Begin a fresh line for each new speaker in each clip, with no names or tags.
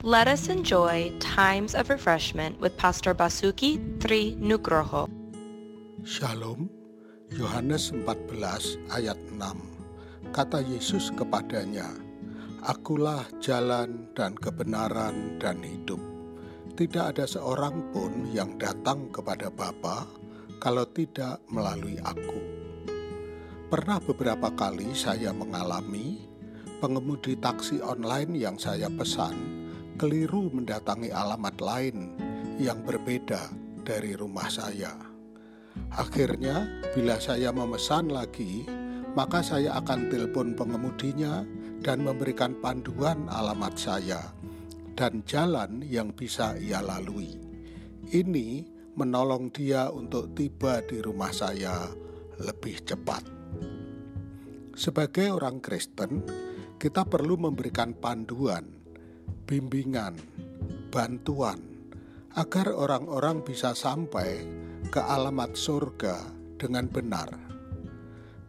Let us enjoy times of refreshment with Pastor Basuki Tri Nugroho.
Shalom, Yohanes 14 ayat 6. Kata Yesus kepadanya, Akulah jalan dan kebenaran dan hidup. Tidak ada seorang pun yang datang kepada Bapa kalau tidak melalui aku. Pernah beberapa kali saya mengalami pengemudi taksi online yang saya pesan keliru mendatangi alamat lain yang berbeda dari rumah saya. Akhirnya, bila saya memesan lagi, maka saya akan telepon pengemudinya dan memberikan panduan alamat saya dan jalan yang bisa ia lalui. Ini menolong dia untuk tiba di rumah saya lebih cepat. Sebagai orang Kristen, kita perlu memberikan panduan bimbingan, bantuan, agar orang-orang bisa sampai ke alamat surga dengan benar.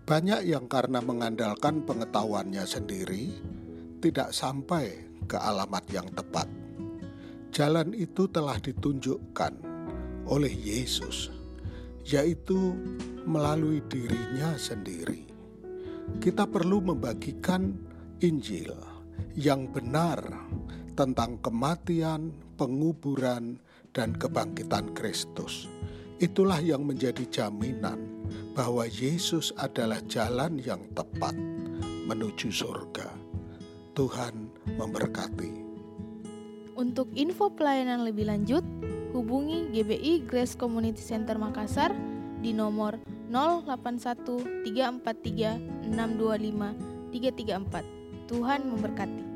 Banyak yang karena mengandalkan pengetahuannya sendiri tidak sampai ke alamat yang tepat. Jalan itu telah ditunjukkan oleh Yesus, yaitu melalui dirinya sendiri. Kita perlu membagikan Injil yang benar tentang kematian, penguburan, dan kebangkitan Kristus. Itulah yang menjadi jaminan bahwa Yesus adalah jalan yang tepat menuju surga. Tuhan memberkati.
Untuk info pelayanan lebih lanjut, hubungi GBI Grace Community Center Makassar di nomor 081 343 625 334. Tuhan memberkati.